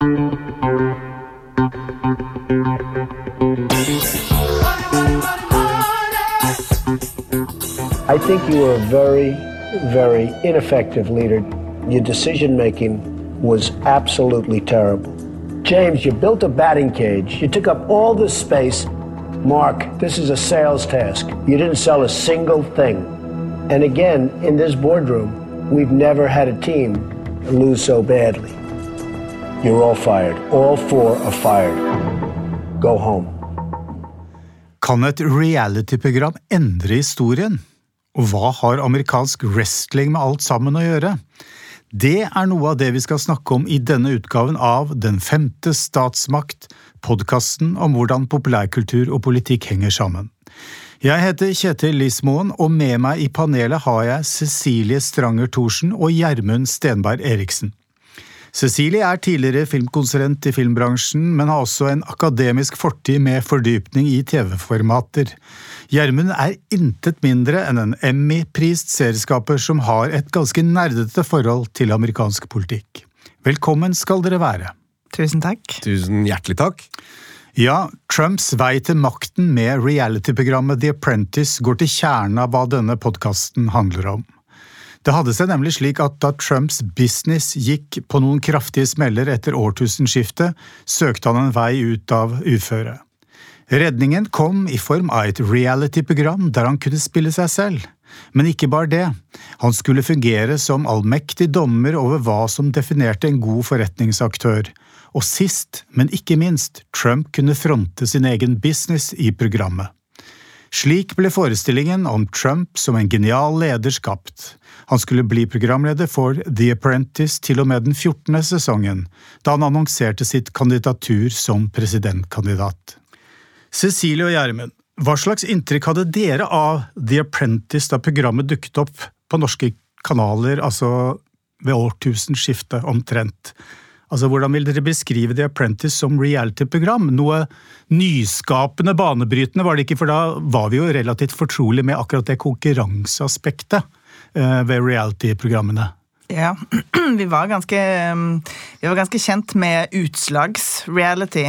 I think you were a very, very ineffective leader. Your decision making was absolutely terrible. James, you built a batting cage. You took up all this space. Mark, this is a sales task. You didn't sell a single thing. And again, in this boardroom, we've never had a team lose so badly. You're all fired. All four are fired. Go home. Kan et reality-program endre historien? Og hva har amerikansk wrestling med alt sammen å gjøre? Det er noe av det vi skal snakke om i denne utgaven av Den femte statsmakt, podkasten om hvordan populærkultur og politikk henger sammen. Jeg heter Kjetil Lismoen, og med meg i panelet har jeg Cecilie Stranger Thorsen og Gjermund Stenberg Eriksen. Cecilie er tidligere filmkonsulent i filmbransjen, men har også en akademisk fortid med fordypning i TV-formater. Gjermund er intet mindre enn en Emmy-prist serieskaper som har et ganske nerdete forhold til amerikansk politikk. Velkommen skal dere være. Tusen takk. Tusen hjertelig takk. Ja, Trumps vei til makten med reality-programmet The Apprentice går til kjernen av hva denne podkasten handler om. Det hadde seg nemlig slik at da Trumps business gikk på noen kraftige smeller etter årtusenskiftet, søkte han en vei ut av uføret. Redningen kom i form av et reality-program der han kunne spille seg selv. Men ikke bare det, han skulle fungere som allmektig dommer over hva som definerte en god forretningsaktør. Og sist, men ikke minst, Trump kunne fronte sin egen business i programmet. Slik ble forestillingen om Trump som en genial leder skapt. Han skulle bli programleder for The Apprentice til og med den 14. sesongen, da han annonserte sitt kandidatur som presidentkandidat. Cecilie og Gjermund, hva slags inntrykk hadde dere av The Apprentice da programmet dukket opp på norske kanaler, altså ved årtusenskiftet omtrent? Altså, Hvordan vil dere beskrive The Apprentice som reality-program? Noe nyskapende, banebrytende var det ikke, for da var vi jo relativt fortrolige med akkurat det konkurranseaspektet ved reality-programmene. Ja, vi var, ganske, vi var ganske kjent med utslagsreality,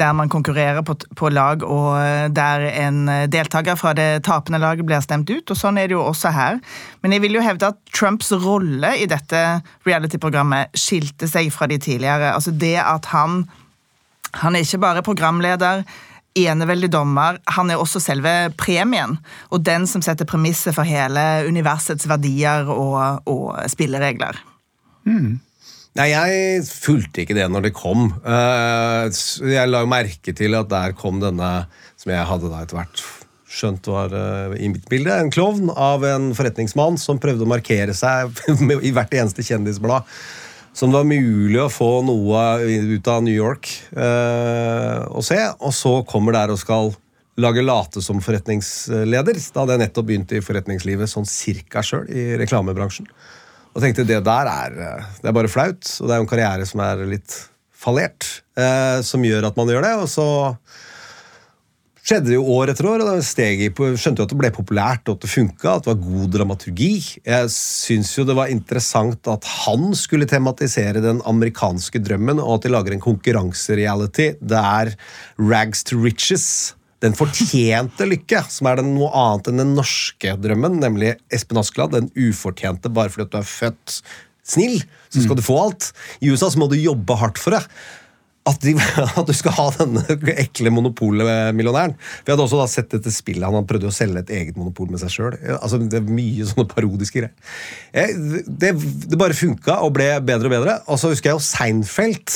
der man konkurrerer på, på, lag, og uh, der en uh, deltaker fra det tapende laget blir stemt ut. og Sånn er det jo også her. Men jeg vil jo hevde at Trumps rolle i dette reality-programmet skilte seg fra de tidligere. Altså det at han han er ikke bare programleder, eneveldig dommer, han er også selve premien. Og den som setter premisset for hele universets verdier og, og spilleregler. Mm. Nei, jeg fulgte ikke det når det kom. Eh, jeg la jo merke til at der kom denne, som jeg hadde da etter hvert skjønt var eh, i mitt bilde, en klovn av en forretningsmann som prøvde å markere seg i hvert eneste kjendisblad som det var mulig å få noe ut av New York eh, å se. Og så kommer der og skal lage late som forretningsleder. Da hadde jeg nettopp begynt i forretningslivet sånn cirka sjøl, i reklamebransjen. Og tenkte det der er, eh, det er bare flaut, og det er jo en karriere som er litt fallert, eh, som gjør at man gjør det. Og så skjedde det jo år etter år, og da steg jeg på, skjønte jo at det ble populært, og at det funka, at det var god dramaturgi. Jeg syns jo det var interessant at han skulle tematisere den amerikanske drømmen, og at de lager en konkurransereality der rags to riches den fortjente lykke, som er den noe annet enn den norske drømmen, nemlig Espen Askeladd, den ufortjente bare fordi du er født snill, så skal mm. du få alt. I USA så må du jobbe hardt for det at, de, at, du skal ha denne ekle monopolmillionæren. Vi hadde også da sett dette spillet han prøvde å selge et eget monopol med seg sjøl. Altså, det er mye sånne parodiske greier. Eh, det, det, bare funka og ble bedre og bedre. Og så husker jeg jo Seinfeld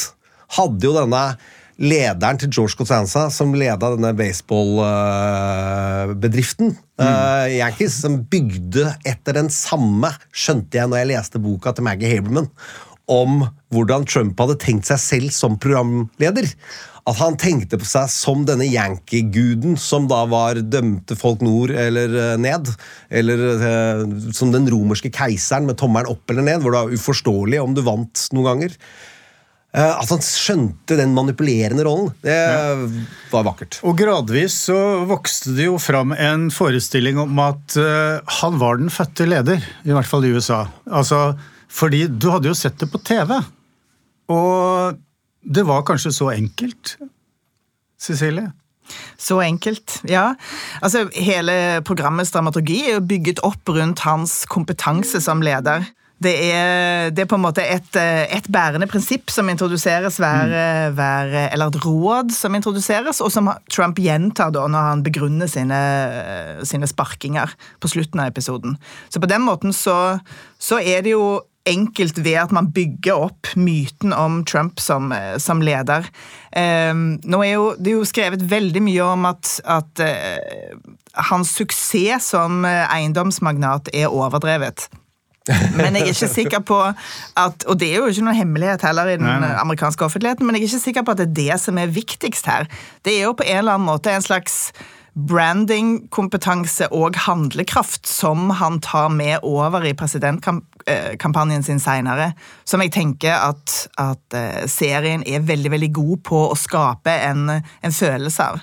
hadde jo denne lederen til George Costanza, som leda denne baseballbedriften, uh, uh, Yankees, som bygde etter den samme, skjønte jeg når jeg leste boka til Maggie Haberman, om hvordan Trump hadde tenkt seg selv som programleder. At han tenkte på seg som denne yankee-guden som da var dømte folk nord eller eh, ned. Eller eh, som den romerske keiseren med tommelen opp eller ned, hvor det var uforståelig om du vant noen ganger. Eh, at han skjønte den manipulerende rollen, det ja. var vakkert. Og gradvis så vokste det jo fram en forestilling om at eh, han var den fødte leder, i hvert fall i USA. Altså fordi du hadde jo sett det på TV. Og det var kanskje så enkelt, Cecilie? Så enkelt, ja. Altså, Hele programmets dramaturgi er jo bygget opp rundt hans kompetanse som leder. Det er, det er, på en måte et, et, bærende prinsipp som introduseres hver, mm. hver, Eller et råd som introduseres, og som Trump gjentar da når han begrunner sine, sine sparkinger på slutten av episoden. Så på den måten så, så er det jo enkelt ved at man bygger opp myten om Trump som, som leder. Eh, nå er jo, det er jo skrevet veldig mye om at, at eh, hans suksess som eiendomsmagnat er overdrevet. Men jeg er ikke sikker på at Og det er jo ikke noen hemmelighet heller i den nei, nei. amerikanske offentligheten, men jeg er ikke sikker på at det er det som er viktigst her. Det er jo på en eller annen måte en slags brandingkompetanse og handlekraft som han tar med over i presidentkampanjen sin seinere. Som jeg tenker at, at, eh, serien er veldig veldig god på å skape en, en følelse av.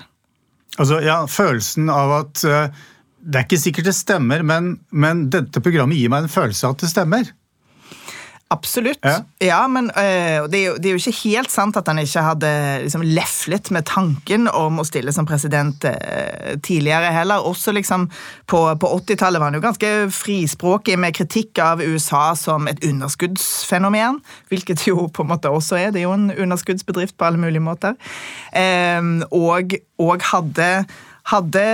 Altså, ja, Følelsen av at uh, Det er ikke sikkert det stemmer, men, men dette programmet gir meg en følelse av at det stemmer. Absolutt. Ja, ja men øh, det, er jo, det, er jo, ikke helt sant at han ikke hadde liksom, leflet med tanken om å stille som president øh, tidligere heller. Også liksom på, på 80-tallet var han jo ganske frispråkig med kritikk av USA som et underskuddsfenomen. Hvilket jo på en måte også er. Det er jo en underskuddsbedrift på alle mulige måter. Ehm, og, og hadde hadde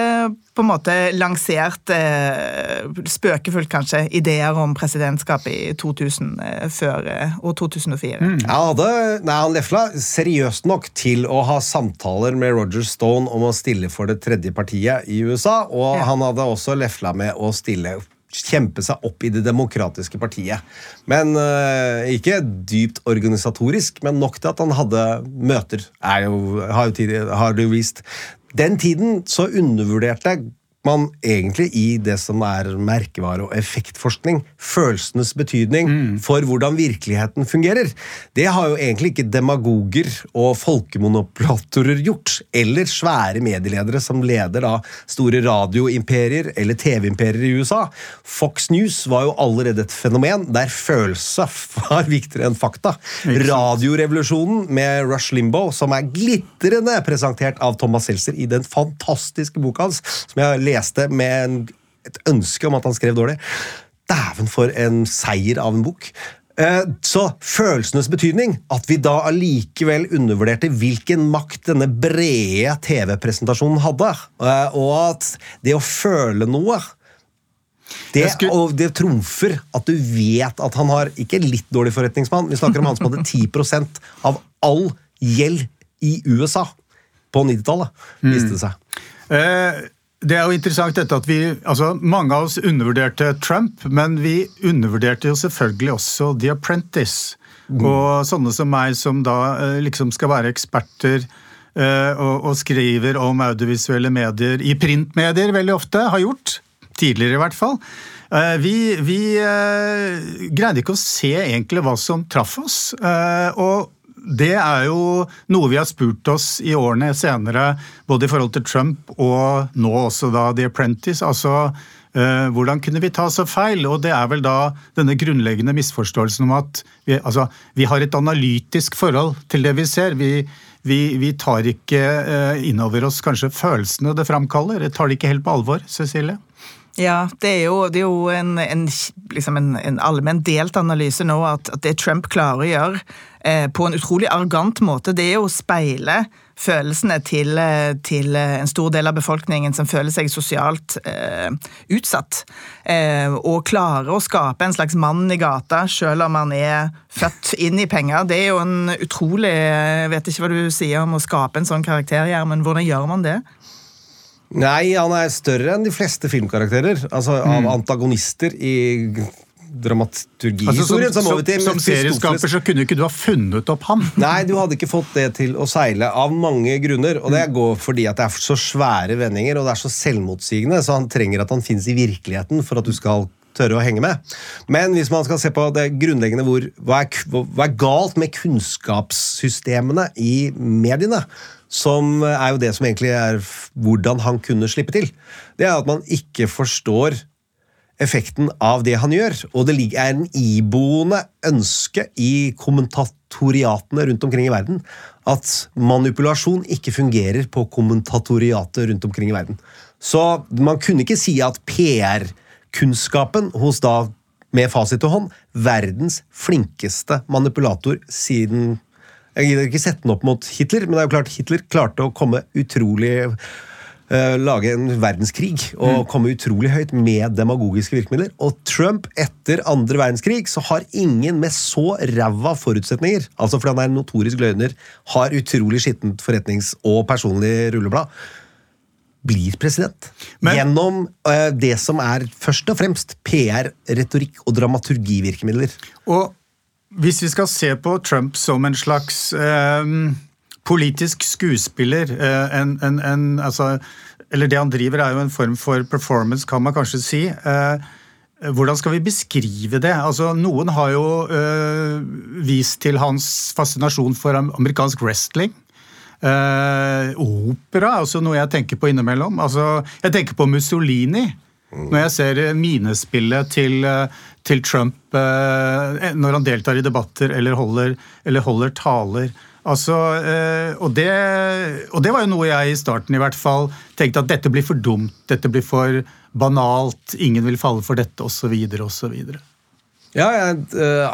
på en måte lansert, eh, spøkefullt kanskje, ideer om presidentskapet i 2000 eh, før, eh, og 2004. Mm. Han, hadde, nei, han lefla seriøst nok til å ha samtaler med Roger Stone om å stille for det tredje partiet i USA, og ja. han hadde også lefla med å stille kjempe seg opp i det demokratiske partiet. Men uh, Ikke dypt organisatorisk, men nok til at han hadde møter. Jo, har, jo tidlig, har det jo vist. Den tiden så undervurderte man egentlig i det som er merkevare- og effektforskning. Følelsenes betydning mm. for hvordan virkeligheten fungerer. Det har jo egentlig ikke demagoger og folkemonopulatorer gjort. Eller svære medieledere som leder da store radioimperier eller TV-imperier i USA. Fox News var jo allerede et fenomen der følelse var viktigere enn fakta. Radiorevolusjonen med Rush Limbo, som er glitrende presentert av Thomas Seltzer i den fantastiske boka hans, som jeg leste med et ønske om at han skrev dårlig. Dæven, for en seier av en bok. Eh, så følelsenes betydning, at vi da allikevel undervurderte hvilken makt denne brede TV-presentasjonen hadde, eh, og at det å føle noe det, og det trumfer at du vet at han har ikke litt dårlig forretningsmann. Vi snakker om han som hadde 10 av all gjeld i USA på 90-tallet, viste det seg. Mm. Eh, det er jo interessant dette at vi, altså Mange av oss undervurderte Trump, men vi undervurderte jo selvfølgelig også The Apprentice. Mm. Og sånne som meg, som da eh, liksom skal være eksperter uh, og, og skriver om audiovisuelle medier i printmedier veldig ofte, har gjort. Tidligere, i hvert fall. Uh, vi, vi greide ikke å se egentlig hva som traff oss. og det er jo noe vi har spurt oss i årene senere, både i forhold til Trump og nå også da The Apprentice. altså Uh, hvordan kunne vi ta så feil? Og det er vel da denne grunnleggende misforståelsen om at vi, altså, vi har et analytisk forhold til det vi ser. Vi, vi, vi tar ikke uh, innover oss kanskje følelsene det framkaller. Det tar det ikke helt på alvor, Cecilie? Ja, det er jo, det er jo en, en, liksom en, en allmenn delt analyse nå at, at det Trump klarer å gjøre, Eh, på en utrolig arrogant måte. Det er å speile følelsene til, eh, til, en stor del av befolkningen som føler seg sosialt eh, utsatt. Eh, og klare å skape en slags mann i gata, selv om han er født inn i penger. Det er jo en utrolig Jeg vet ikke hva du sier om å skape en sånn karakter, men hvordan gjør man det? Nei, han er større enn de fleste filmkarakterer. Altså mm. Av antagonister i dramaturgihistorien. Altså, som, som, som serieskaper så kunne ikke du ha funnet opp han. Nei, du hadde ikke fått det til å seile av mange grunner. Og det mm. går fordi at det er så svære vendinger og det er så selvmotsigende, så han trenger at han finnes i virkeligheten for at du skal tørre å henge med. Men hvis man skal se på det grunnleggende hvor, hva, er, hva er galt med kunnskapssystemene i mediene? Som er jo det som egentlig er hvordan han kunne slippe til. Det er at man ikke forstår effekten av det han gjør. Og det er en iboende ønske i kommentatoriatene rundt omkring i verden at manipulasjon ikke fungerer på kommentatoriatet rundt omkring i verden. Så man kunne ikke si at PR-kunnskapen hos da, med fasit til hånd, verdens flinkeste manipulator siden Jeg gidder ikke sette den opp mot Hitler, men det er jo klart Hitler klarte å komme utrolig uh, lage en verdenskrig og mm. komme utrolig høyt med demagogiske virkemidler. Og Trump, etter andre verdenskrig, så har ingen med så ræva forutsetninger, altså fordi han er en notorisk løgner, har utrolig skittent forretnings- og personlig rulleblad, blir president. Men, gjennom uh, det som er først og fremst PR, retorikk og dramaturgivirkemidler. Og hvis vi skal se på Trump som en slags eh, politisk skuespiller eh, en, en, en, altså, Eller det han driver, er jo en form for performance, kan man kanskje si. hvordan skal vi beskrive det? Altså, noen har jo vist til hans fascinasjon for amerikansk wrestling. Uh, opera er også noe jeg tenker på innimellom. Altså, jeg tenker på Mussolini. Når jeg ser minespillet til, eh, til Trump uh, når han deltar i debatter eller holder, eller holder taler. Altså, og, det, og, det, var jo noe jeg i starten i hvert fall tenkte at dette blir for dumt, dette blir for banalt, ingen vil falle for dette, osv., osv. Ja, ja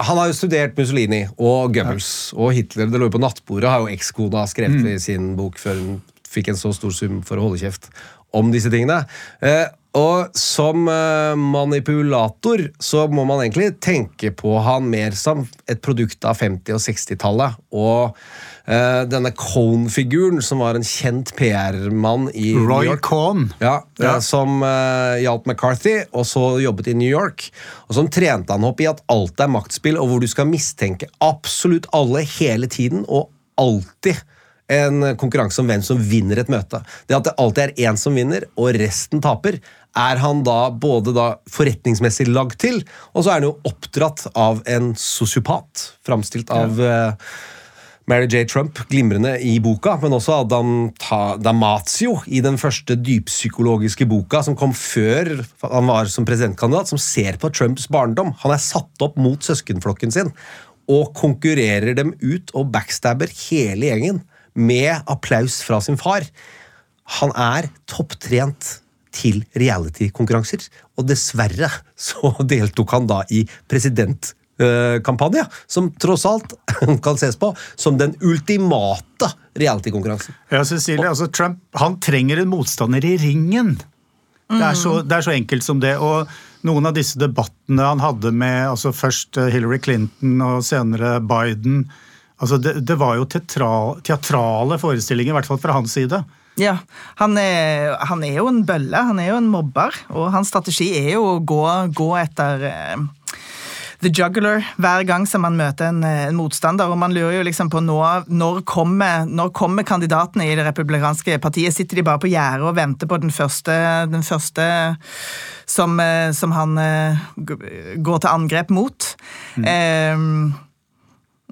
Han har jo studert Mussolini og Goebbels ja. og Hitler. Det lå jo på nattbordet, har jo ekskona skrevet mm. i sin bok før hun fikk en så stor sum for å holde kjeft om disse tingene. Uh, og som uh, manipulator så må man egentlig tenke på han mer som et produkt av 50- og 60-tallet. Og Uh, denne Cone-figuren, som var en kjent PR-mann i Roy New York. Cohn. Ja, ja. Som hjalp McCarthy, og så jobbet i New York. Og som trente han opp i at alt er maktspill, og hvor du skal mistenke absolutt alle hele tiden, og alltid en konkurranse om hvem som vinner et møte. Det at det alltid er én som vinner, og resten taper, er han da både da forretningsmessig lagd til, og så er han jo oppdratt av en sosiopat, framstilt av ja Mary J. Trump glimrende i boka, men også Adam Damazio i den første dyppsykologiske boka som kom før han var som presidentkandidat, som ser på Trumps barndom. Han er satt opp mot søskenflokken sin og konkurrerer dem ut og backstabber hele gjengen med applaus fra sin far. Han er topptrent til reality-konkurranser, og dessverre så deltok han da i presidentkampanje, som tross alt kan ses på som den ultimate reality-konkurransen. Ja, Cecilie, altså Trump han trenger en motstander i ringen. Det, er så, det, er så, enkelt som det. og Noen av disse debattene han hadde med altså først eh, Hillary Clinton og senere Biden altså Det, det var jo teatrale forestillinger, i hvert fall fra hans side. Ja, han er, han er, jo en bølle, han er jo en mobber, og hans strategi er jo å gå, gå etter eh, the juggler hver gang som man møter en, eh, en motstander. og Man lurer jo liksom på nå, når, kommer, når kommer kandidatene i det republikanske partiet? Sitter de bare på gjerdet og venter på den første, den første som, eh, som, han eh, går til angrep mot? Mm. Um,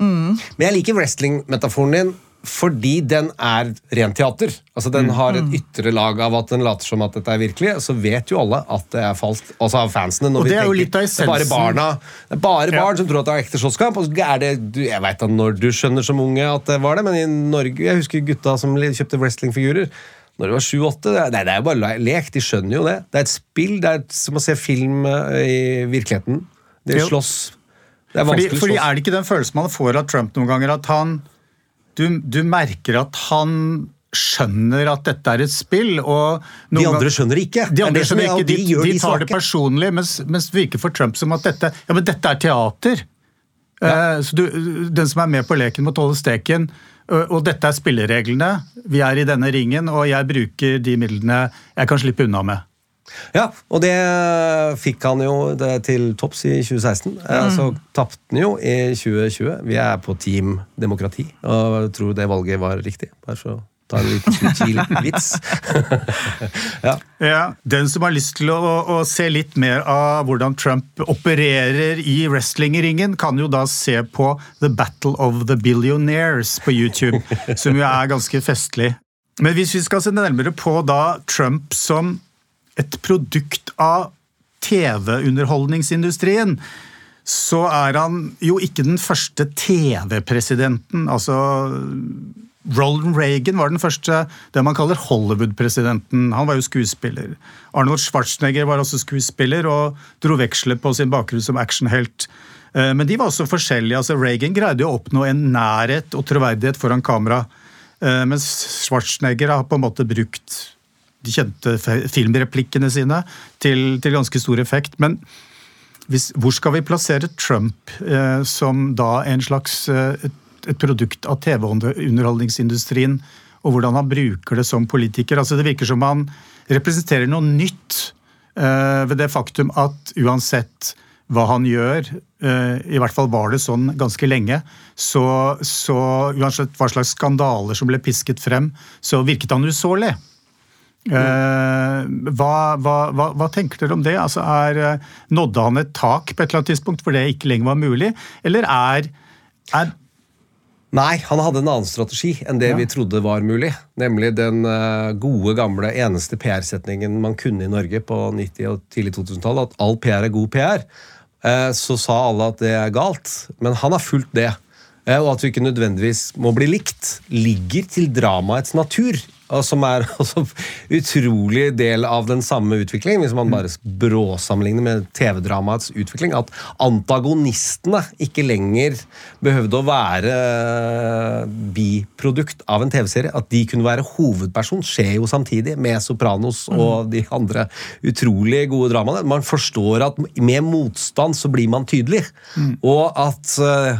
mm. Men jeg liker wrestling-metaforen din fordi den er rent teater. Altså Den mm. har et mm. ytre lag av at den later som at dette er virkelig. Så vet jo alle at det er falskt. Også av fansene. og det er jo litt av essensen. Det er bare barna Det er bare barn som tror at det er ekte slåsskamp. Jeg veit da når du skjønner som unge at det var det, men i Norge Jeg husker gutta som kjøpte wrestlingfigurer. Når de var sju-åtte Nei, det er jo bare lek. De skjønner jo det. Det er et spill. Det er som å se film eh, i virkeligheten. De slåss. Det er vanskelig fordi, fordi er det ikke den følelsen man får av Trump noen ganger, at han du, du, merker at han skjønner at dette er et spill. og De andre skjønner ikke. De andre skjønner ikke, de, de, de tar det personlig, mens, mens det virker for Trump som at dette, ja, men dette er teater. Ja. Uh, så du, Den som er med på leken, må tåle steken. Uh, og dette er spillereglene. Vi er i denne ringen, og jeg bruker de midlene jeg kan slippe unna med. Ja, og det fikk han jo til topps i 2016. Eh, mm. Så tapte han jo i 2020. Vi er på Team Demokrati og tror det valget var riktig. Bare så ta en liten vits. ja. ja. Den som har lyst til å, å, se litt mer av hvordan Trump opererer i wrestlingringen, kan jo da se på The Battle of the Billionaires på YouTube, som jo er ganske festlig. Men hvis vi skal se nærmere på da Trump som et produkt av TV-underholdningsindustrien, så er han jo ikke den første TV-presidenten. Altså Roland Reagan var den første det man kaller Hollywood-presidenten. Han var jo skuespiller. Arnold Schwarzenegger var også skuespiller og dro veksler på sin bakgrunn som actionhelt. Eh, men de var også forskjellige. altså Reagan greide å oppnå en nærhet og troverdighet foran kamera. Eh, mens Schwarzenegger har på en måte brukt de kjente filmreplikkene sine til, til ganske stor effekt. Men hvis, hvor skal vi plassere Trump eh, som da en slags eh, et, produkt av TV-underholdningsindustrien, og hvordan han bruker det som politiker? Altså Det virker som han representerer noe nytt eh, ved det faktum at uansett hva han gjør, eh, i hvert fall var det sånn ganske lenge, så, så uansett hva slags skandaler som ble pisket frem, så virket han usårlig. Mm. Hva, hva, hva, hva, tenker dere om det? Altså er, eh, nådde han et tak på et eller annet tidspunkt hvor det ikke lenger var mulig, eller er, er Nei, han hadde en annen strategi enn det ja. vi trodde var mulig. Nemlig den uh, gode, gamle, eneste PR-setningen man kunne i Norge på 90- og tidlig 2000-tallet, at all PR er god PR. Så sa alle at det er galt, men han har fulgt det. Og at vi ikke nødvendigvis må bli likt, ligger til dramaets natur og som er også utrolig del av den samme utviklingen, hvis man bare bråsammenligner med TV-dramaets utvikling, at antagonistene ikke lenger behøvde å være biprodukt av en TV-serie. At de kunne være hovedperson, skjer jo samtidig med Sopranos og de andre utrolig gode dramaene. Man forstår at med motstand så blir man tydelig, mm. og at Eh,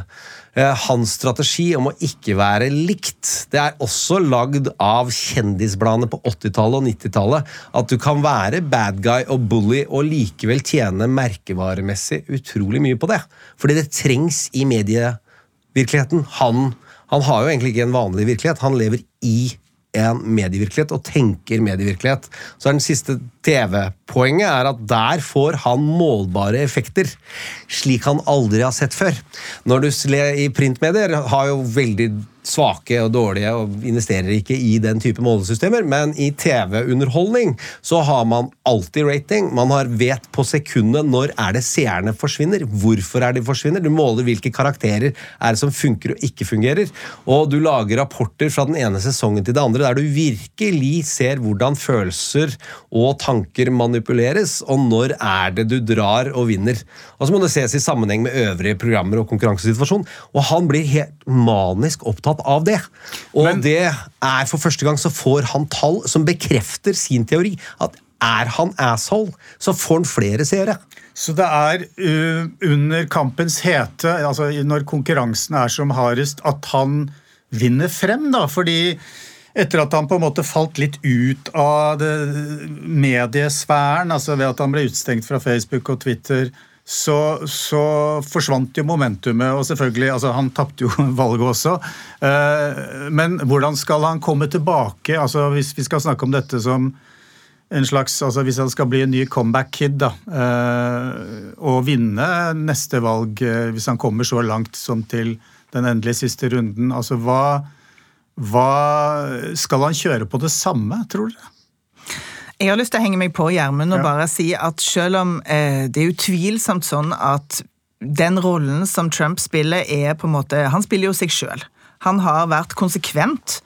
hans strategi om å ikke være likt. Det er også lagd av kjendisbladene på 80-tallet og 90-tallet. At du kan være bad guy og bully og likevel tjene merkevaremessig utrolig mye på det. Fordi det trengs i medievirkeligheten. Han, han har jo egentlig ikke en vanlig virkelighet. Han lever i en medievirkelighet og tenker medievirkelighet. Så er den siste TV-poenget er at der får han målbare effekter, slik han aldri har sett før. Når du I printmedier har jo veldig svake og dårlige og investerer ikke i den type målesystemer, men i TV-underholdning så har man alltid rating. Man har vet på sekundet når er det seerne forsvinner, hvorfor er de forsvinner. Du måler hvilke karakterer er det som funker og ikke fungerer. Og du lager rapporter fra den ene sesongen til det andre der du virkelig ser hvordan følelser og tanker manipuleres, og når er det du drar og vinner. Og så må det ses i sammenheng med øvrige programmer og konkurransesituasjon. Og han blir helt manisk opptatt opptatt av det. Og Men, det er for første gang så får han tall som bekrefter sin teori. At er han asshole, så får han flere seere. Så det er uh, under kampens hete, altså når konkurransen er som hardest, at han vinner frem, da. Fordi etter at han på en måte falt litt ut av mediesfæren, altså ved at han ble utstengt fra Facebook og Twitter, så, så, forsvant jo momentumet. Og selvfølgelig, altså Han tapte jo valget også. Eh, men hvordan skal han komme tilbake? altså Hvis vi skal snakke om dette som en slags, altså Hvis han skal bli en ny comeback-kid da, eh, og vinne neste valg, eh, hvis han kommer så langt som til den endelige siste runden, altså hva, hva Skal han kjøre på det samme, tror dere? Jeg har lyst til å henge meg på Gjermund og ja. bare si at selv om eh, det er utvilsomt sånn at den rollen som Trump spiller, er på en måte Han spiller jo seg sjøl. Han har vært konsekvent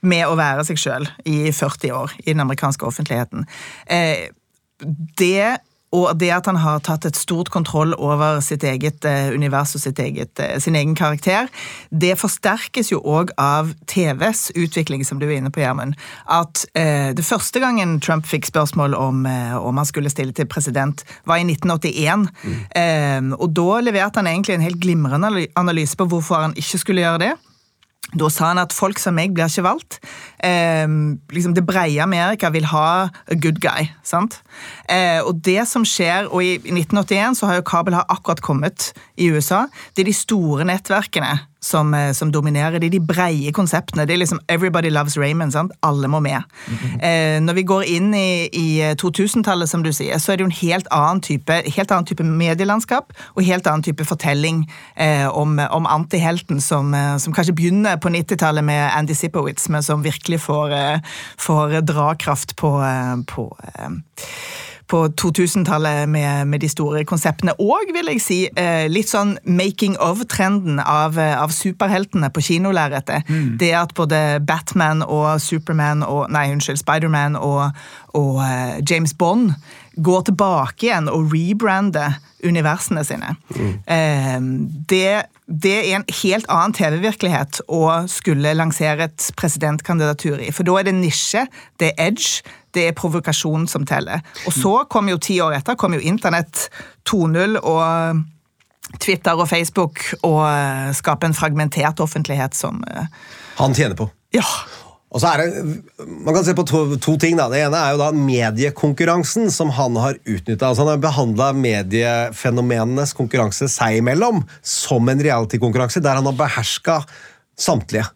med å være seg sjøl i 40 år i den amerikanske offentligheten. Eh, det og det at han har tatt et stort kontroll over sitt eget eh, univers og eget, eh, sin egen karakter, det forsterkes jo òg av TVs utvikling, som du er inne på, Gjermund. At eh, det første gangen Trump fikk spørsmål om, eh, om han skulle stille til president, var i 1981. Mm. Eh, og da leverte han egentlig en helt glimrende analyse på hvorfor han ikke skulle gjøre det. Da sa han at folk som meg blir ikke valgt. Eh, liksom Det breie Amerika vil ha a good guy. sant? Eh, og det som skjer, og I 1981 så har jo kabel har akkurat kommet i USA. Det er de store nettverkene som, eh, som, dominerer. Det er de breie konseptene. Det er liksom Everybody loves Raymond. sant? Alle må med. Mm -hmm. eh, når vi går inn i, i 2000-tallet, som du sier, så er det jo en helt annen type, helt annen type medielandskap og helt annen type fortelling eh, om, om antihelten som, eh, som, kanskje begynner på 90-tallet med Andy Zippowitz, men som virkelig får, eh, får drakraft på, på på 2000-tallet med, med, de store konseptene. Og vil jeg si eh, litt sånn making of-trenden av, eh, av, superheltene på kinolerretet. Mm. Det at både Batman og Superman og Nei, unnskyld, Spiderman og, og James Bond går tilbake igjen og rebrander universene sine. Mm. Det, det, er en helt annen TV-virkelighet å skulle lansere et presidentkandidatur i. For da er det nisje, det er edge, det er provokasjon som teller. Og så kom jo ti år etter kom jo Internett 2.0 og Twitter og Facebook og eh, skape en fragmentert offentlighet som eh, Han tjener på. Ja. Og så er det, Man kan se på to, to, ting. da. Det ene er jo da mediekonkurransen som han har utnytta. Altså han har behandla mediefenomenenes konkurranse seg imellom som en reality-konkurranse, der han har beherska samtlige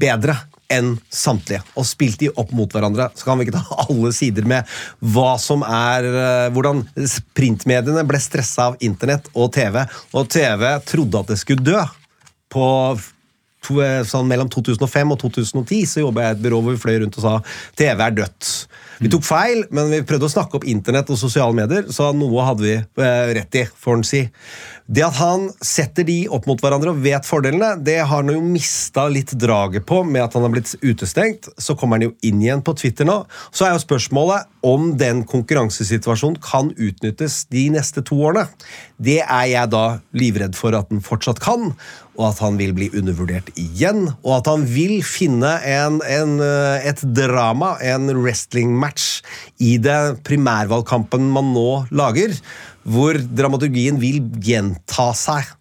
bedre enn samtlige. Og spilt de opp mot hverandre. Så kan vi ikke ta alle sider med hva som er eh, Hvordan printmediene ble stressa av internett og TV, og TV trodde at det skulle dø på Eh, sånn mellom 2005 og 2010 så jobba jeg i et byrå hvor vi fløy rundt og sa TV er dødt. Vi tok feil, men vi prøvde å snakke opp internett og sosiale medier, så noe hadde vi eh, rett i, får en si. Det at han setter de opp mot hverandre og vet fordelene, det har han jo mista litt draget på med at han har blitt utestengt. Så kommer han jo inn igjen på Twitter nå. Så er jo spørsmålet om den konkurransesituasjonen kan utnyttes de neste to årene. Det er jeg da livredd for at den fortsatt kan og at han vil bli undervurdert igjen, og at han vil finne en, en, eh, et drama, en wrestlingmatch, i det primærvalgkampen man nå lager, hvor dramaturgien vil gjenta seg.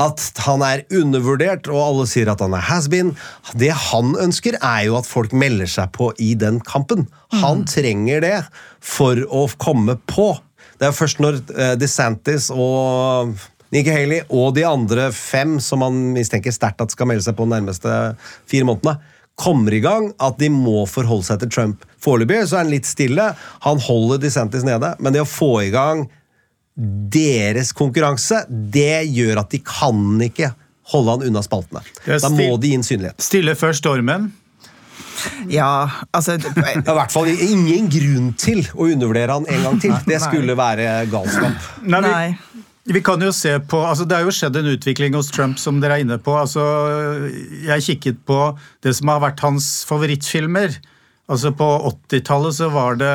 At han er undervurdert, og alle sier at han er has-been. Det han ønsker, er jo at folk melder seg på i den kampen. Han mm. trenger det for å komme på. Det er først når uh, DeSantis og Nikki Haley og de andre fem som man mistenker sterkt at skal melde seg på de nærmeste fire månedene, kommer i gang, at de må forholde seg til Trump. Foreløpig så er han litt stille. Han holder DeSantis nede, men det å få i gang deres konkurranse, det gjør at de kan ikke holde han unna spaltene. Da må de inn synlighet. Stille før stormen. Ja, altså Det er i hvert fall ingen grunn til å undervurdere han en gang til. Det skulle være galskap. Nei. Vi kan jo se på, altså Det har jo skjedd en utvikling hos Trump, som dere er inne på. Altså, jeg kikket på det som har vært hans favorittfilmer. Altså På 80-tallet så var det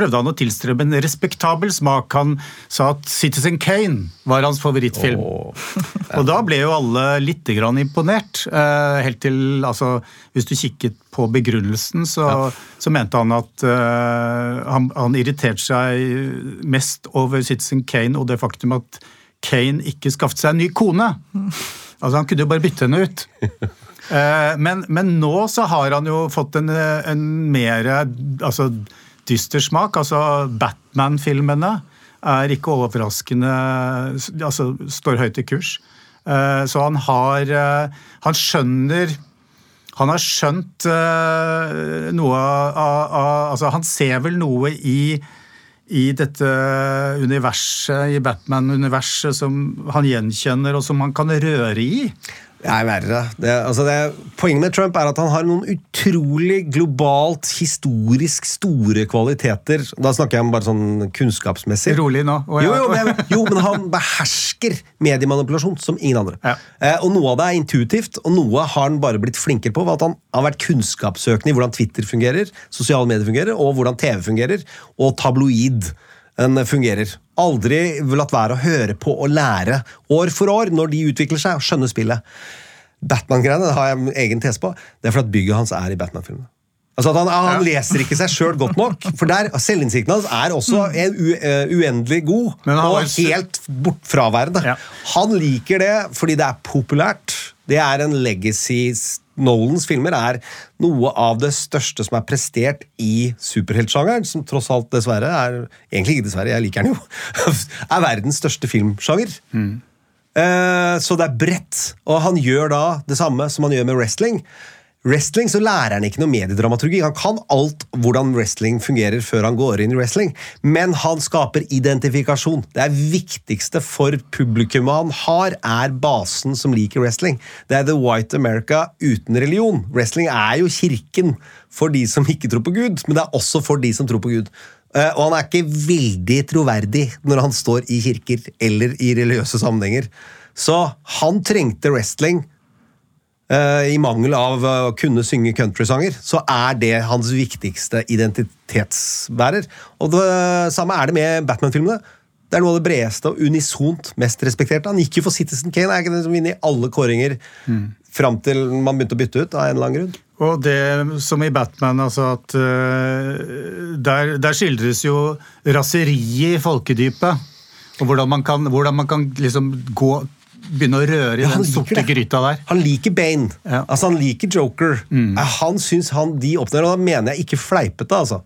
prøvde han å tilstrebe en respektabel smak. Han sa at Citizen Kane var hans favorittfilm. Oh. og da ble jo alle litt grann imponert. Eh, helt til, altså, Hvis du kikket på begrunnelsen, så, ja. så mente han at uh, han, han irriterte seg mest over Citizen Kane og det faktum at Kane ikke skaffet seg en ny kone. Altså, Han kunne jo bare bytte henne ut. Uh, men, men, nå så har han jo fått en, en mer altså, dyster smak. Altså, Batman-filmene er ikke overraskende altså, står høyt i kurs. Eh, så han har eh, Han skjønner han har skjønt uh, noe av, av, Altså, han ser vel noe i, i dette universet, i Batman-universet, som han gjenkjenner, og som han kan røre i. Det er verre. Det, altså det, poenget med Trump er at han har noen utrolig globalt, historisk store kvaliteter. Da snakker jeg om bare sånn kunnskapsmessig. Rolig nå. Oh, ja. jo, jo, men, jo, men, han behersker mediemanipulasjon som ingen andre. Ja. Eh, og Noe av det er intuitivt, og noe har han bare blitt flinkere på. At han har vært kunnskapssøkende i hvordan Twitter fungerer, sosiale medier fungerer, og hvordan TV fungerer, og tabloid fungerer. Aldri latt være å høre på og lære år for år når de utvikler seg og skjønner spillet. Batman-greiene har jeg egen tese på. Det er fordi bygget hans er i Batman-filmene. Altså han, han, leser ikke seg sjøl godt nok. For der, Selvinnsikten hans er også en u, uh, uendelig god og helt bort fraværende. Ja. Han liker det fordi det er populært. Det er en legacy Nolans filmer er noe av det største som er prestert i superheltsjangeren, som tross alt dessverre er Egentlig ikke dessverre, jeg liker den jo. er verdens største filmsjanger. Mm. Uh, så det er bredt. Og han gjør da det samme som han gjør med wrestling. Wrestling så lærer han ikke noe mediedramaturgi. Han kan alt hvordan wrestling fungerer før han går inn i wrestling, men han skaper identifikasjon. Det er viktigste for publikummet han har, er basen som liker wrestling. Det er The White America uten religion. Wrestling er jo kirken for de som ikke tror på Gud, men det er også for de som tror på Gud. Eh, Og han er ikke veldig troverdig når han står i kirker eller i religiøse sammenhenger. Så han trengte wrestling i mangel av eh, å kunne synge countrysanger, så er det hans viktigste identitetsbærer. Og det samme er det med Batman-filmene. Det er noe av det bredeste og unisont mest respekterte. Han gikk jo for Citizen Kane, er ikke den som vinner i alle kåringer fram til man begynte å bytte ut av en eller annen grunn. Og det som i Batman, altså at der, der skildres jo raseriet i folkedypet. Og hvordan man kan, hvordan man kan liksom gå Begynne å røre i Ja, den sorte det. gryta der. Han liker Bane. Ja. Altså Han liker Joker. Mm. Han syns han de oppnår, og da mener jeg ikke fleipete. altså.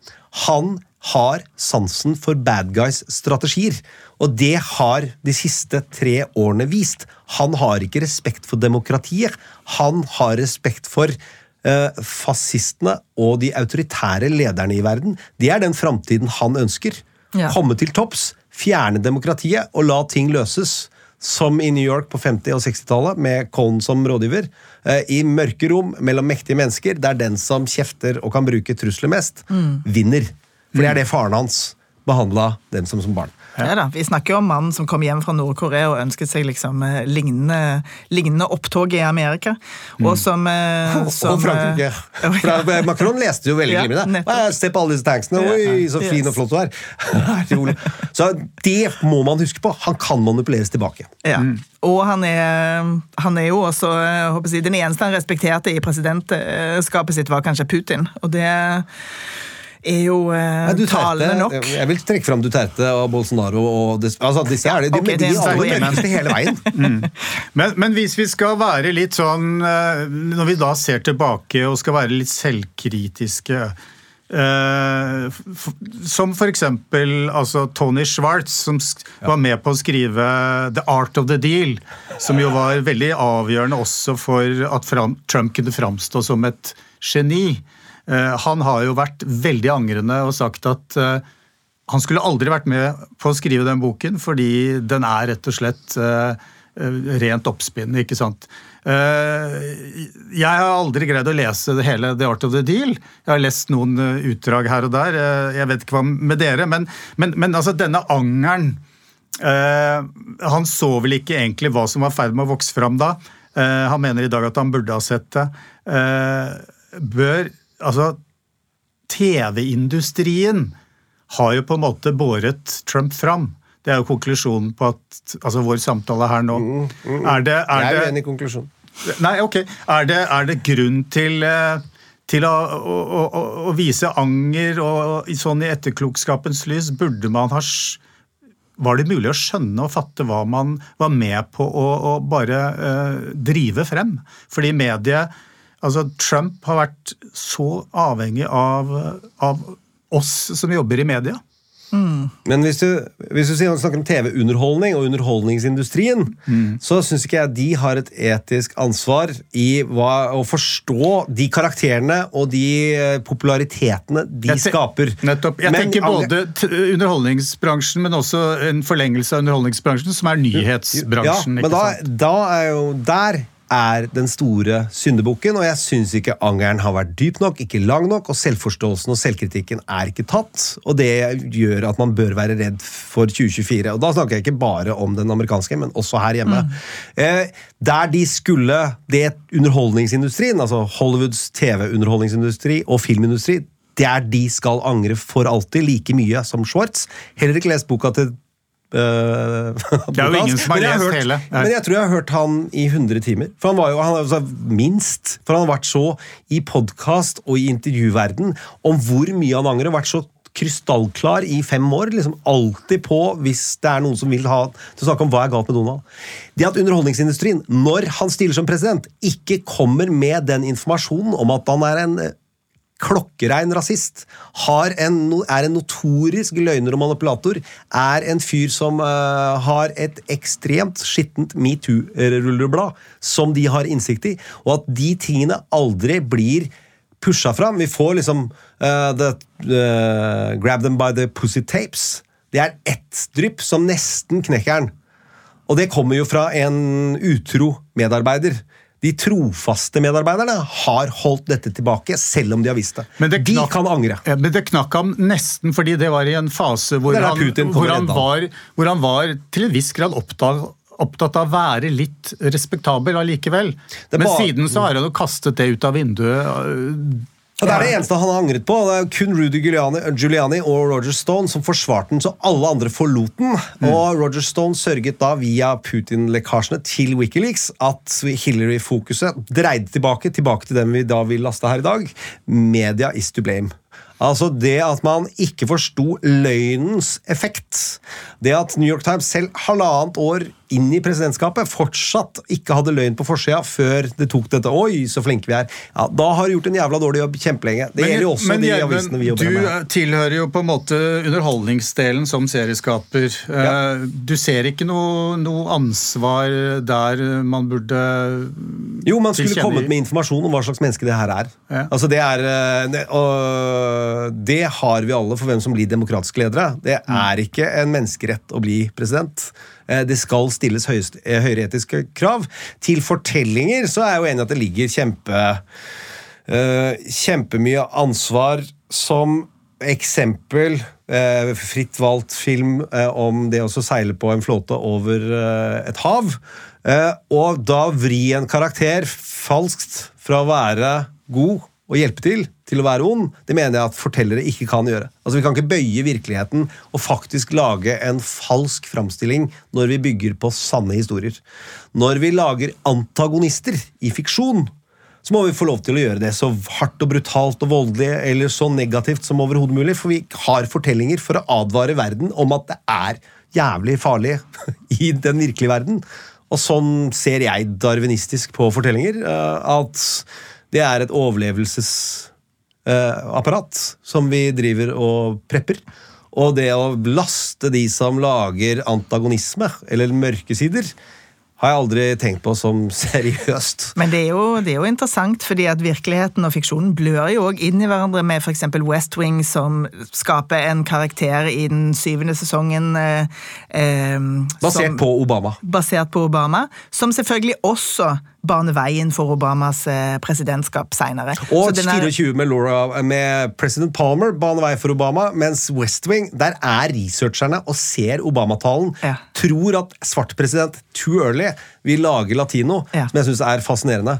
Han har sansen for bad guys strategier. Og det har de siste tre årene vist. Han har ikke respekt for demokratiet. Han har respekt for eh, fascistene og de autoritære lederne i verden. Det er den framtiden han ønsker. Ja. Komme til topps, fjerne demokratiet og la ting løses. Som i New York på 50- og 60-tallet, med Cohn som rådgiver. Eh, I mørke rom mellom mektige mennesker, der den som kjefter og kan bruke trusler mest, vinner. For det er det faren hans behandla dem som som barn. Ja da, Vi snakker jo om mannen som kom hjem fra Nord-Korea og ønsket seg liksom eh, lignende, lignende opptog i Amerika. Og som, mm. som og Frankrike. eh, For Macron leste jo veldig Ja, glimrende. nettopp. Se på alle disse tanksene! Oi, så fin Yes. og flott du er! Så det må man huske på. Han kan manipuleres tilbake. Ja. Og han er, han er jo også jeg håper å si, Den eneste han respekterte i presidentskapet sitt, var kanskje Putin. Og det er jo eh, Nei, Duterte, talende nok. Jeg vil trekke fram Duterte og Bolsonaro. Og des, altså, disse er det, de, okay, de, de, er de aller hele veien. Men, men hvis vi skal være litt sånn øh, Når vi da ser tilbake og skal være litt selvkritiske Uh, Som for eksempel altså Tony Schwartz, som sk- var med på å skrive The Art of the Deal. Som jo var veldig avgjørende også for at Trump kunne framstå som et geni. Eh, han har jo vært veldig angrende og sagt at eh, han skulle aldri vært med på å skrive den boken, fordi den er rett og slett eh, rent oppspinn, ikke sant. Jeg har aldri greid å lese hele The Art of the Deal. Jeg har lest noen utdrag her og der. jeg vet ikke hva med dere, men, men, men altså denne angeren Han så vel ikke egentlig hva som var i ferd med å vokse fram da. Han mener i dag at han burde ha sett det. Bør Altså, TV-industrien har jo på en måte båret Trump fram. Det er jo konklusjonen på at, altså vår samtale her nå. Er det, er Jeg er uenig i konklusjonen. Nei, ok. Er det, er det grunn til, eh, til å, å, å, å vise anger og sånn i etterklokskapens lys? Burde man ha Var det mulig å skjønne og fatte hva man var med på å bare uh, drive frem? Fordi mediet Altså, Trump har vært så avhengig av, av oss som jobber i media. Men hvis du, hvis du snakker om TV-underholdning og underholdningsindustrien, så syns ikke jeg de har et etisk ansvar i hva, å forstå de karakterene og de eh, popularitetene de Jeg skaper. Nettopp. Jeg Men tenker både underholdningsbransjen, men også en forlengelse av underholdningsbransjen, som er nyhetsbransjen. Ja, men da, da er jo der er den store syndebukken, og jeg syns ikke angeren har vært dyp nok, ikke lang nok, og selvforståelsen og selvkritikken er ikke tatt. Og det gjør at man bør være redd for 2024. Og da snakker jeg ikke bare om den amerikanske, men også her hjemme. Eh, der de skulle Det underholdningsindustrien, altså Hollywoods TV-underholdningsindustri og filmindustri, der de skal angre for alltid, like mye som Schwartz. Heller ikke lest boka til eh, Det er jo ingen som har lest hele. Men jeg tror jeg har hørt han i 100 timer. For han var jo han altså, minst. For han har vært så i podkast og i intervjuverden om hvor mye han angrer. Vært så krystallklar i fem år. liksom Alltid på hvis det er noen som vil ha til å snakke om hva er galt med Donald. Det at underholdningsindustrien, når han stiller som president, ikke kommer med den informasjonen om at han er en klokkerein rasist, en, er en notorisk løgner og manipulator, er en fyr som uh, har et ekstremt skittent metoo-rulleblad som de har innsikt i, og at de tingene aldri blir pusha fram. Vi får liksom uh, the, uh, Grab them by the pussy tapes. Det er ett drypp som nesten knekker den. Og det kommer jo fra en utro medarbeider. De trofaste medarbeiderne har holdt dette tilbake, selv om de har visst det. Men det de kan angre. Ja, men det knakk ham nesten, fordi det var i en fase hvor, han, hvor, han var, hvor han var til en viss grad opptatt, opptatt av å være litt respektabel allikevel. Men bare- siden så har han jo kastet det ut av vinduet. Og Det er det eneste han har angret på. Det er kun Rudy Giuliani, Giuliani og Roger Stone som forsvarte den, så alle andre forlot den. Og Roger Stone sørget da via Putin-lekkasjene til Wikileaks at Hillary-fokuset dreide tilbake, tilbake til dem vi da vil laste her i dag. Media is to blame. Altså det at man ikke forsto løgnens effekt. Det at New York Times selv halvannet år inn i presidentskapet fortsatt ikke hadde løgn på forsida før det tok dette Oi, så flinke vi er. Ja, Da har du gjort en jævla dårlig jobb kjempelenge. Det gjelder jo også men de Gjermund, avisene vi jobber du med. tilhører jo på en måte underholdningsdelen som serieskaper. Ja. Eh, Du ser ikke noe, noe ansvar der man burde Jo, man skulle tilkjenne. kommet med informasjon om hva slags menneske det her er. Ja. Altså det er eh, og det har vi alle for hvem som blir demokratiske ledere. Det Mm. er ikke en menneskerett å bli president. Eh, Det skal stilles høyest, eh, høyere etiske krav. Til fortellinger så er jeg jo enig at det ligger kjempe eh, kjempemye ansvar som eksempel fritt valgt film om det å seile på en flåte over et hav. Og da vri en karakter falskt fra å være god og hjelpe til, til å være ond, det mener jeg at fortellere ikke kan gjøre. Altså Vi kan ikke bøye virkeligheten og faktisk lage en falsk framstilling når vi bygger på sanne historier. Når vi lager antagonister i fiksjon, så må vi få lov til å gjøre det så hardt og brutalt og voldelig eller så negativt som overhodet mulig, for vi har fortellinger for å advare verden om at det er jævlig farlig i den virkelige verden. Og sånn ser jeg darwinistisk på fortellinger. eh, At det er et overlevelsesapparat som vi driver og prepper. Og det å laste de som lager antagonisme, eller mørke sider, har jeg aldri tenkt på som seriøst. Men det er, jo, det er jo interessant, fordi at virkeligheten og fiksjonen blør jo òg inn i hverandre, med f.eks. West Wing, som skaper en karakter i den syvende sesongen eh, eh, Basert som, på Obama. basert på Obama, som selvfølgelig også baner veien for Obamas eh, presidentskap senere. Og 24 med, Laura, med President Palmer baner vei for Obama, mens West Wing, der er researcherne og ser Obama-talen, Ja. tror at svart president too early vil lage latino, Ja. som jeg syns er fascinerende.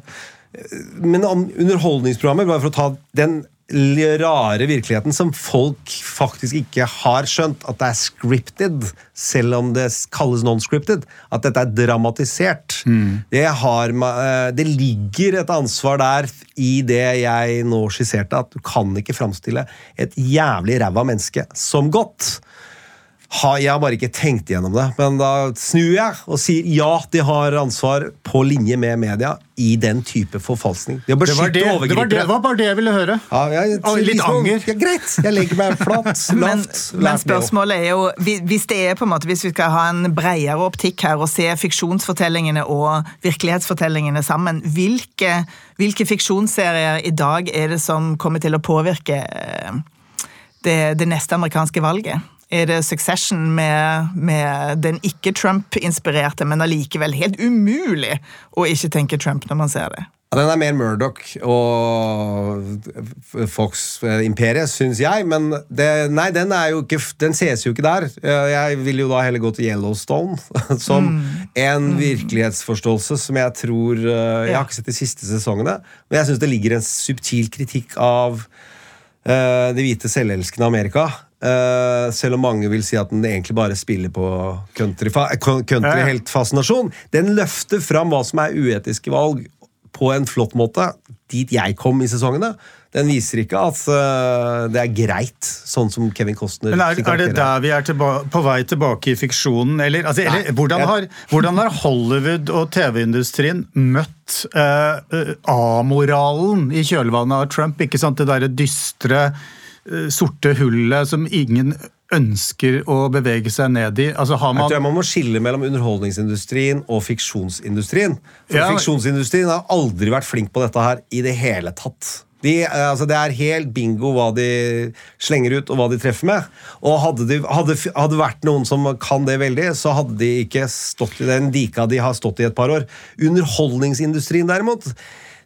Men om underholdningsprogrammer, bare for å ta den rare virkeligheten som folk faktisk ikke har skjønt, at det er scripted, selv om det kalles non-scripted, at dette er dramatisert. Det, har, eh, det ligger et ansvar der i det jeg nå skisserte, at du kan ikke framstille et jævlig ræva menneske som godt. Ha, jeg har bare ikke tenkt igjennom det, men da snur jeg og sier ja, de har ansvar på linje med media i den type forfalskning. De Det var, det, det, var det, det var bare det jeg ville høre. Ja, jeg, Og litt liksom- anger. Ja, greit, jeg legger meg flatt. Men, lavt. men men, spørsmålet er jo Hvis det er på en måte, hvis vi skal ha en bredere optikk her og se fiksjonsfortellingene og virkelighetsfortellingene sammen, hvilke, hvilke fiksjonsserier i dag er det som kommer til å påvirke eh, det, det neste amerikanske valget? Er det Succession med, med den ikke-Trump-inspirerte, men allikevel helt umulig å ikke tenke Trump når man ser det? Ja, Den er mer Murdoch og Fox-imperiet, syns jeg. Men det, nei, den, er jo ikke, den ses jo ikke der. Eh, Jeg vil jo da heller gå til Yellowstone som en virkelighetsforståelse som jeg tror eh, Jeg har ikke sett de siste sesongene, men jeg syns det ligger en subtil kritikk av uh, det hvite selvelskende Amerika. Eh, selv om mange vil si at den egentlig bare spiller på countryheltfascinasjon. Country. Den løfter fram hva som er uetiske valg, på en flott måte. Dit jeg kom i sesongene. Den viser ikke at uh, det er greit, sånn som Kevin Costner Men er, er det der vi er på vei tilbake i fiksjonen? Eller, altså, eller hvordan, har, hvordan har Hollywood og TV-industrien møtt uh, amoralen i kjølvannet av Trump? Ikke sant? Det derre dystre, sorte hullet som ingen ønsker å bevege seg ned i. Altså, har Jeg man tror jeg man må skille mellom underholdningsindustrien og fiksjonsindustrien. For Ja, Fiksjonsindustrien har aldri vært flink på dette her i det hele tatt. De, eh, altså det er helt bingo hva de slenger ut, og hva de treffer med. Og hadde det hadde, hadde vært noen som kan det veldig, så hadde de ikke stått i den dika de har stått i et par år. Underholdningsindustrien, derimot,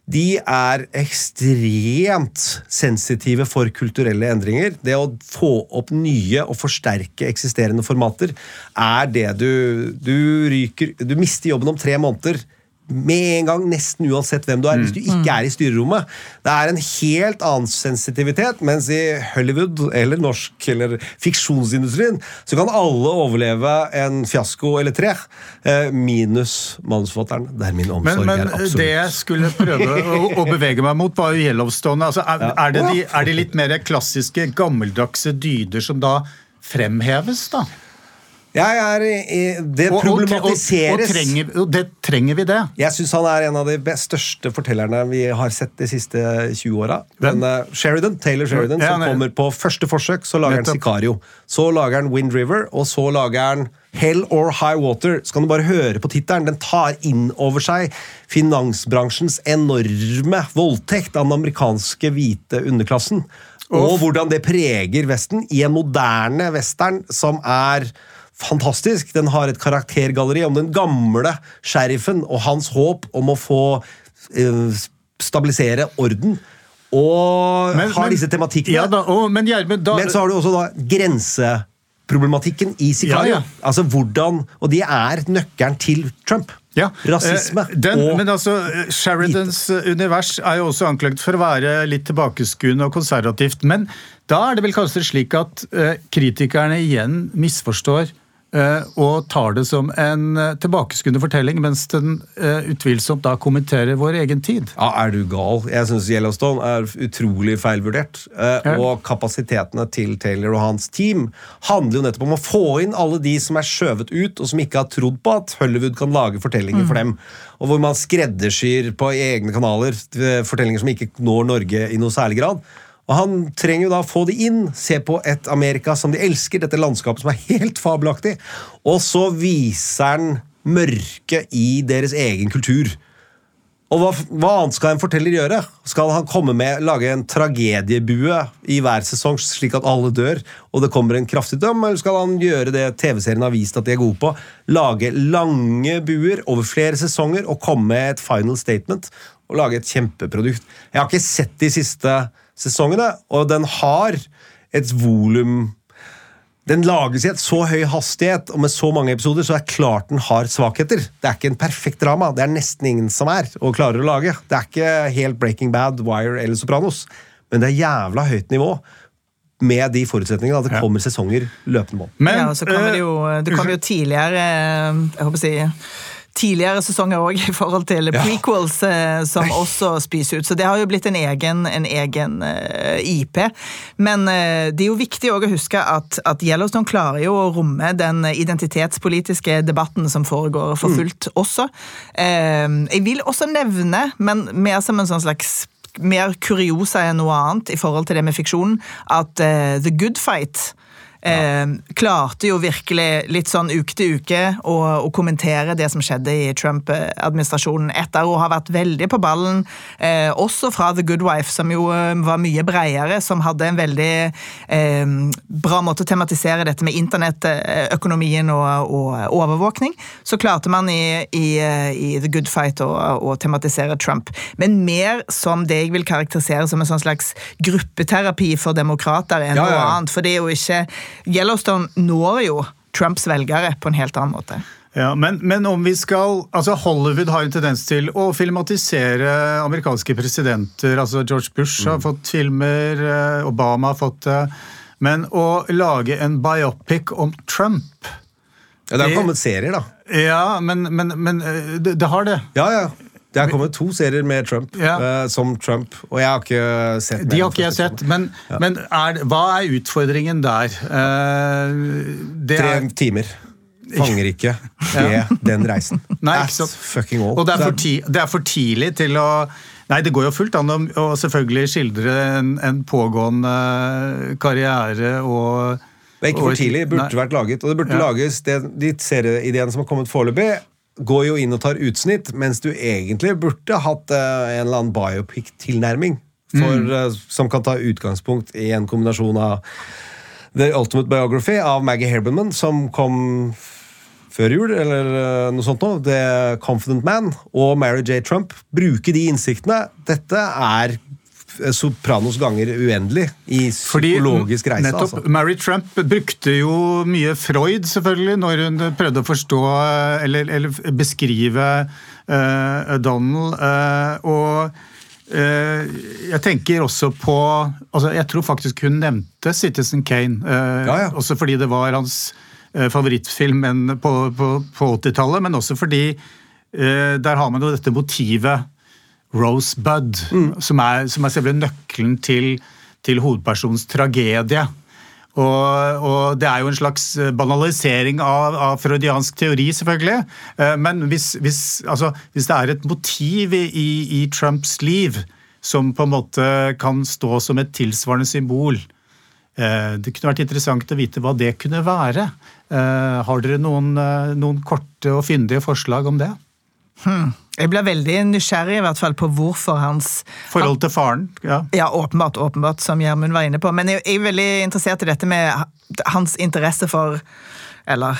de er ekstremt sensitive for kulturelle endringer. Det å få opp nye og forsterke eksisterende formater er det du Du ryker Du mister jobben om tre måneder med en gang, nesten uansett hvem du er, hvis du ikke er i styrerommet. Det er en helt annen sensitivitet, mens i Hollywood eller norsk eller fiksjonsindustrien så kan alle overleve en fiasko eller tre, eh, minus manusforfatteren. Det er min omsorg. Men, men er absolutt. det jeg skulle prøve å, å bevege meg mot, var jo Yellowstone. Altså, er, er, det de, er de litt mer klassiske, gammeldagse dyder som da fremheves, da? Jeg er Det Og, og, og, og, problematiseres. trenger, og det, trenger vi det? Jeg syns han er en av de største fortellerne vi har sett de siste 20 åra. Uh, Sheridan, Taylor Sheridan, Ja, som kommer på første forsøk. Så lager han Sicario. Så lager han Wind River, og så lager han Hell or High Water. Så kan du bare høre på tittelen. Den tar inn over seg finansbransjens enorme voldtekt av den amerikanske hvite underklassen. Og hvordan det preger Vesten i en moderne western som er fantastisk. Den har et karaktergalleri om den gamle sheriffen og hans håp om å få eh, stabilisere orden. Og Men- har men- disse tematikkene. Ja, da, å, men Gjermund, da Men så har du også da grenseproblematikken i Sicario. Ja, ja. Altså hvordan, Og det er nøkkelen til Trump. Ja, Rasisme eh, Den, og men altså, eh, Sheridans eh, univers er jo også anklaget for å være litt tilbakeskuende og konservativt. Men da er det vel kanskje slik at kritikerne igjen misforstår og tar det som en eh, tilbakeskuende fortelling, mens den eh, utvilsomt da kommenterer vår egen tid. Ja, er du gal? Jeg syns Yellowstone er utrolig feilvurdert. Eh, Ja. Og kapasitetene til Taylor og hans team handler jo nettopp om å få inn alle de som er skjøvet ut, og som ikke har trodd på at Hollywood kan lage fortellinger for dem. Og hvor man skreddersyr på egne kanaler eh, fortellinger som ikke når Norge i noe særlig grad. Og Han trenger jo da å få de inn, se på et Amerika som de elsker, dette landskapet som er helt fabelaktig, og så viser han mørket i deres egen kultur. Og hva, hva annet skal en forteller gjøre? Skal han komme med, lage en tragediebue i hver sesong, slik at alle dør, og det kommer en kraftig døm, eller skal han gjøre det TV-serien har vist at de er gode på? Lage lange buer over flere sesonger og komme med et final statement og lage et kjempeprodukt. Jeg har ikke sett de siste sesongene, og den har et volum den lages i et så høy hastighet og med så mange episoder, så er klart den har svakheter. Det er ikke en perfekt drama. Det er nesten ingen som er og klarer å lage. Det er ikke helt Breaking Bad, Wire eller Sopranos, men det er jævla høyt nivå med de forutsetningene at det kommer sesonger løpende på. Men, ja, og så kommer det jo, eh, det kommer jo tidligere eh, Jeg håper å si tidligere sesonger òg i forhold til prequels ja. som også spiser ut. Så det har jo blitt en egen, en egen eh, IP. Men eh, det er jo viktig også å huske at, at Yellowstone klarer jo å romme den identitetspolitiske debatten som foregår for fullt også. Eh, jeg vil også nevne, men mer som en sånn slags mer kuriosa enn noe annet i forhold til det med fiksjonen, at eh, The Good Fight Eh, klarte jo virkelig litt sånn uke til uke å, å kommentere det som skjedde i Trump-administrasjonen, etter å ha vært veldig på ballen, eh, også fra The Good Wife, som jo eh, var mye bredere, som hadde en veldig eh, bra måte å tematisere dette med internettøkonomien og, og overvåkning. Så klarte man i, i, eh, i The Good Fight å, å tematisere Trump, men mer som det jeg vil karakterisere som en sånn slags gruppeterapi for demokrater enn Ja, ja, noe annet. For det er jo ikke Yellowstone når jo Trumps velgere på en helt annen måte. Ja, men, men om vi skal altså Hollywood har en tendens til å filmatisere amerikanske presidenter. altså George Bush Mm. har fått filmer, eh, Obama har fått det. Men å lage en biopic om Trump Ja, det har kommet serier, da. Ja, men, men, men eh, det, det har det. Ja, ja. Det har kommet to serier med Trump Ja. uh, som Trump, og jeg har ikke sett De har ikke jeg sett, men, men er, hva er utfordringen der? Uh, det Tre er, timer. Fanger ikke med den reisen. Nei, At fucking all. og det er, ti, det er for tidlig til å Nei, det går jo fullt an å selvfølgelig skildre en, en pågående karriere og Det er ikke for tidlig. Det Burde Nei. vært laget. Og det burde Ja. lages det, De serieideene som har kommet foreløpig, går jo inn og tar utsnitt, mens du egentlig burde hatt uh, en eller annen biopic-tilnærming. Mm. eh, som kan ta utgangspunkt i en kombinasjon av The Ultimate Biography av Maggie Herberman, som kom før jul, eller uh, noe sånt noe. The Confident Man og Mary J. Trump. Bruke de innsiktene. Dette er Sopranos ganger uendelig i Fordi psykologisk reise. nettopp, altså. Mary Trump brukte jo mye Freud, selvfølgelig, når hun prøvde å forstå eh, eller, eller beskrive uh, Donald. Uh, og uh, jeg tenker også på altså Jeg tror faktisk hun nevnte Citizen Kane. eh, Ja, ja. Også fordi det var hans eh, favorittfilm på, på, på 80-tallet, men også fordi eh, der har man jo dette motivet Rosebud, som, er, som er selve nøkkelen til, til hovedpersonens tragedie. Og, og det er jo en slags eh, banalisering av, av freudiansk teori, selvfølgelig. Eh, Men hvis, hvis, altså, hvis det er et motiv i, i, Trumps liv som på en måte kan stå som et tilsvarende symbol eh, Det kunne vært interessant å vite hva det kunne være. Har dere noen, noen korte og fyndige forslag om det? Jeg ble veldig nysgjerrig i hvert fall på hvorfor hans Forhold til faren? ja. Ja, åpenbart, åpenbart, som Gjermund var inne på. Men jeg jeg er veldig interessert i dette med hans interesse for eller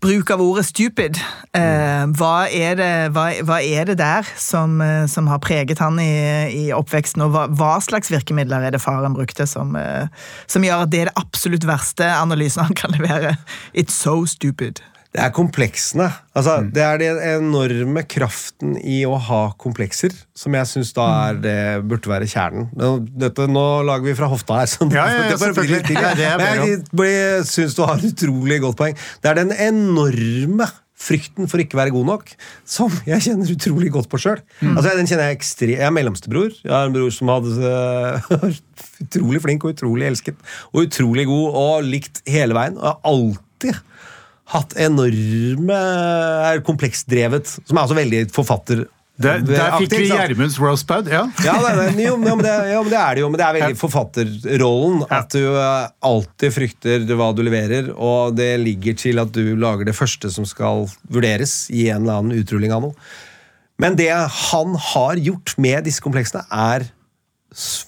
bruk av ordet stupid. Eh, hva, er det, hva, hva er det der som, eh, som har preget han i, i oppveksten, og hva, hva slags virkemidler er det faren brukte som, eh, som gjør at det er det absolutt verste analysen han kan levere? It's so stupid. Det er kompleksene. Altså, Det er den enorme kraften i å ha komplekser, som jeg syns da er det burde være kjernen. Dette, nå lager vi fra hofta her, så Ja, ja, ja, det bare blir litt til. Men jeg syns du har et utrolig godt poeng. Det er den enorme frykten for ikke å være god nok, som jeg kjenner utrolig godt på sjøl. Altså, den kjenner jeg ekstremt Jeg er mellomstebror. Jeg har en bror som hadde utrolig flink og utrolig elsket. Og utrolig god og likt hele veien. Og har alltid hatt enorme Er kompleksdrevet. Som er altså veldig forfatter... Der, der fikk vi? Gjermunds Rosebud. Ja. Ja, det, det, jo, men- det, ja, men det er det jo, men det er veldig forfatterrollen. At du eh, alltid frykter hva du leverer, og det ligger til at du lager det første som skal vurderes i en eller annen utrulling av noe. Men det han har gjort med disse kompleksene, er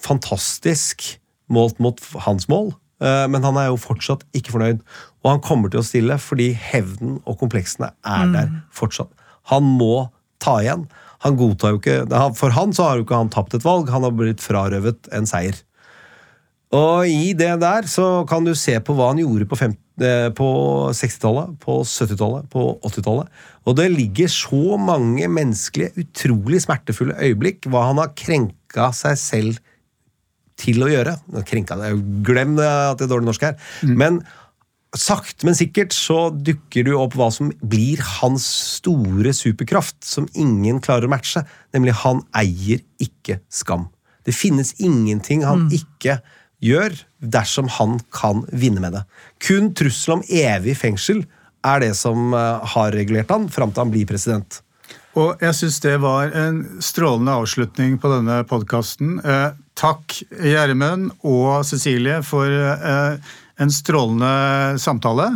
fantastisk målt mot hans mål. Eh, Men han er jo fortsatt ikke fornøyd. Og han kommer til å stille fordi hevnen og kompleksene er der fortsatt. Han må ta igjen. Han godtar jo ikke For han så har jo ikke han tapt et valg, han har blitt frarøvet en seier. Og i det der så kan du se på hva han gjorde på, eh, på 60-tallet, på 70-tallet, på 80-tallet. Og det ligger så mange menneskelige, utrolig smertefulle øyeblikk hva han har krenka seg selv til å gjøre. Krenka det, Glem at det er dårlig norsk her. Men sakte, men sikkert så dukker det opp hva som blir hans store superkraft, som ingen klarer å matche. Nemlig han eier ikke skam. Det finnes ingenting han ikke gjør dersom han kan vinne med det. Kun trussel om evig fengsel er det som eh, har regulert han fram til han blir president. Og jeg syns det var en strålende avslutning på denne podkasten. Takk, Gjermund og Cecilie, for eh, en strålende samtale.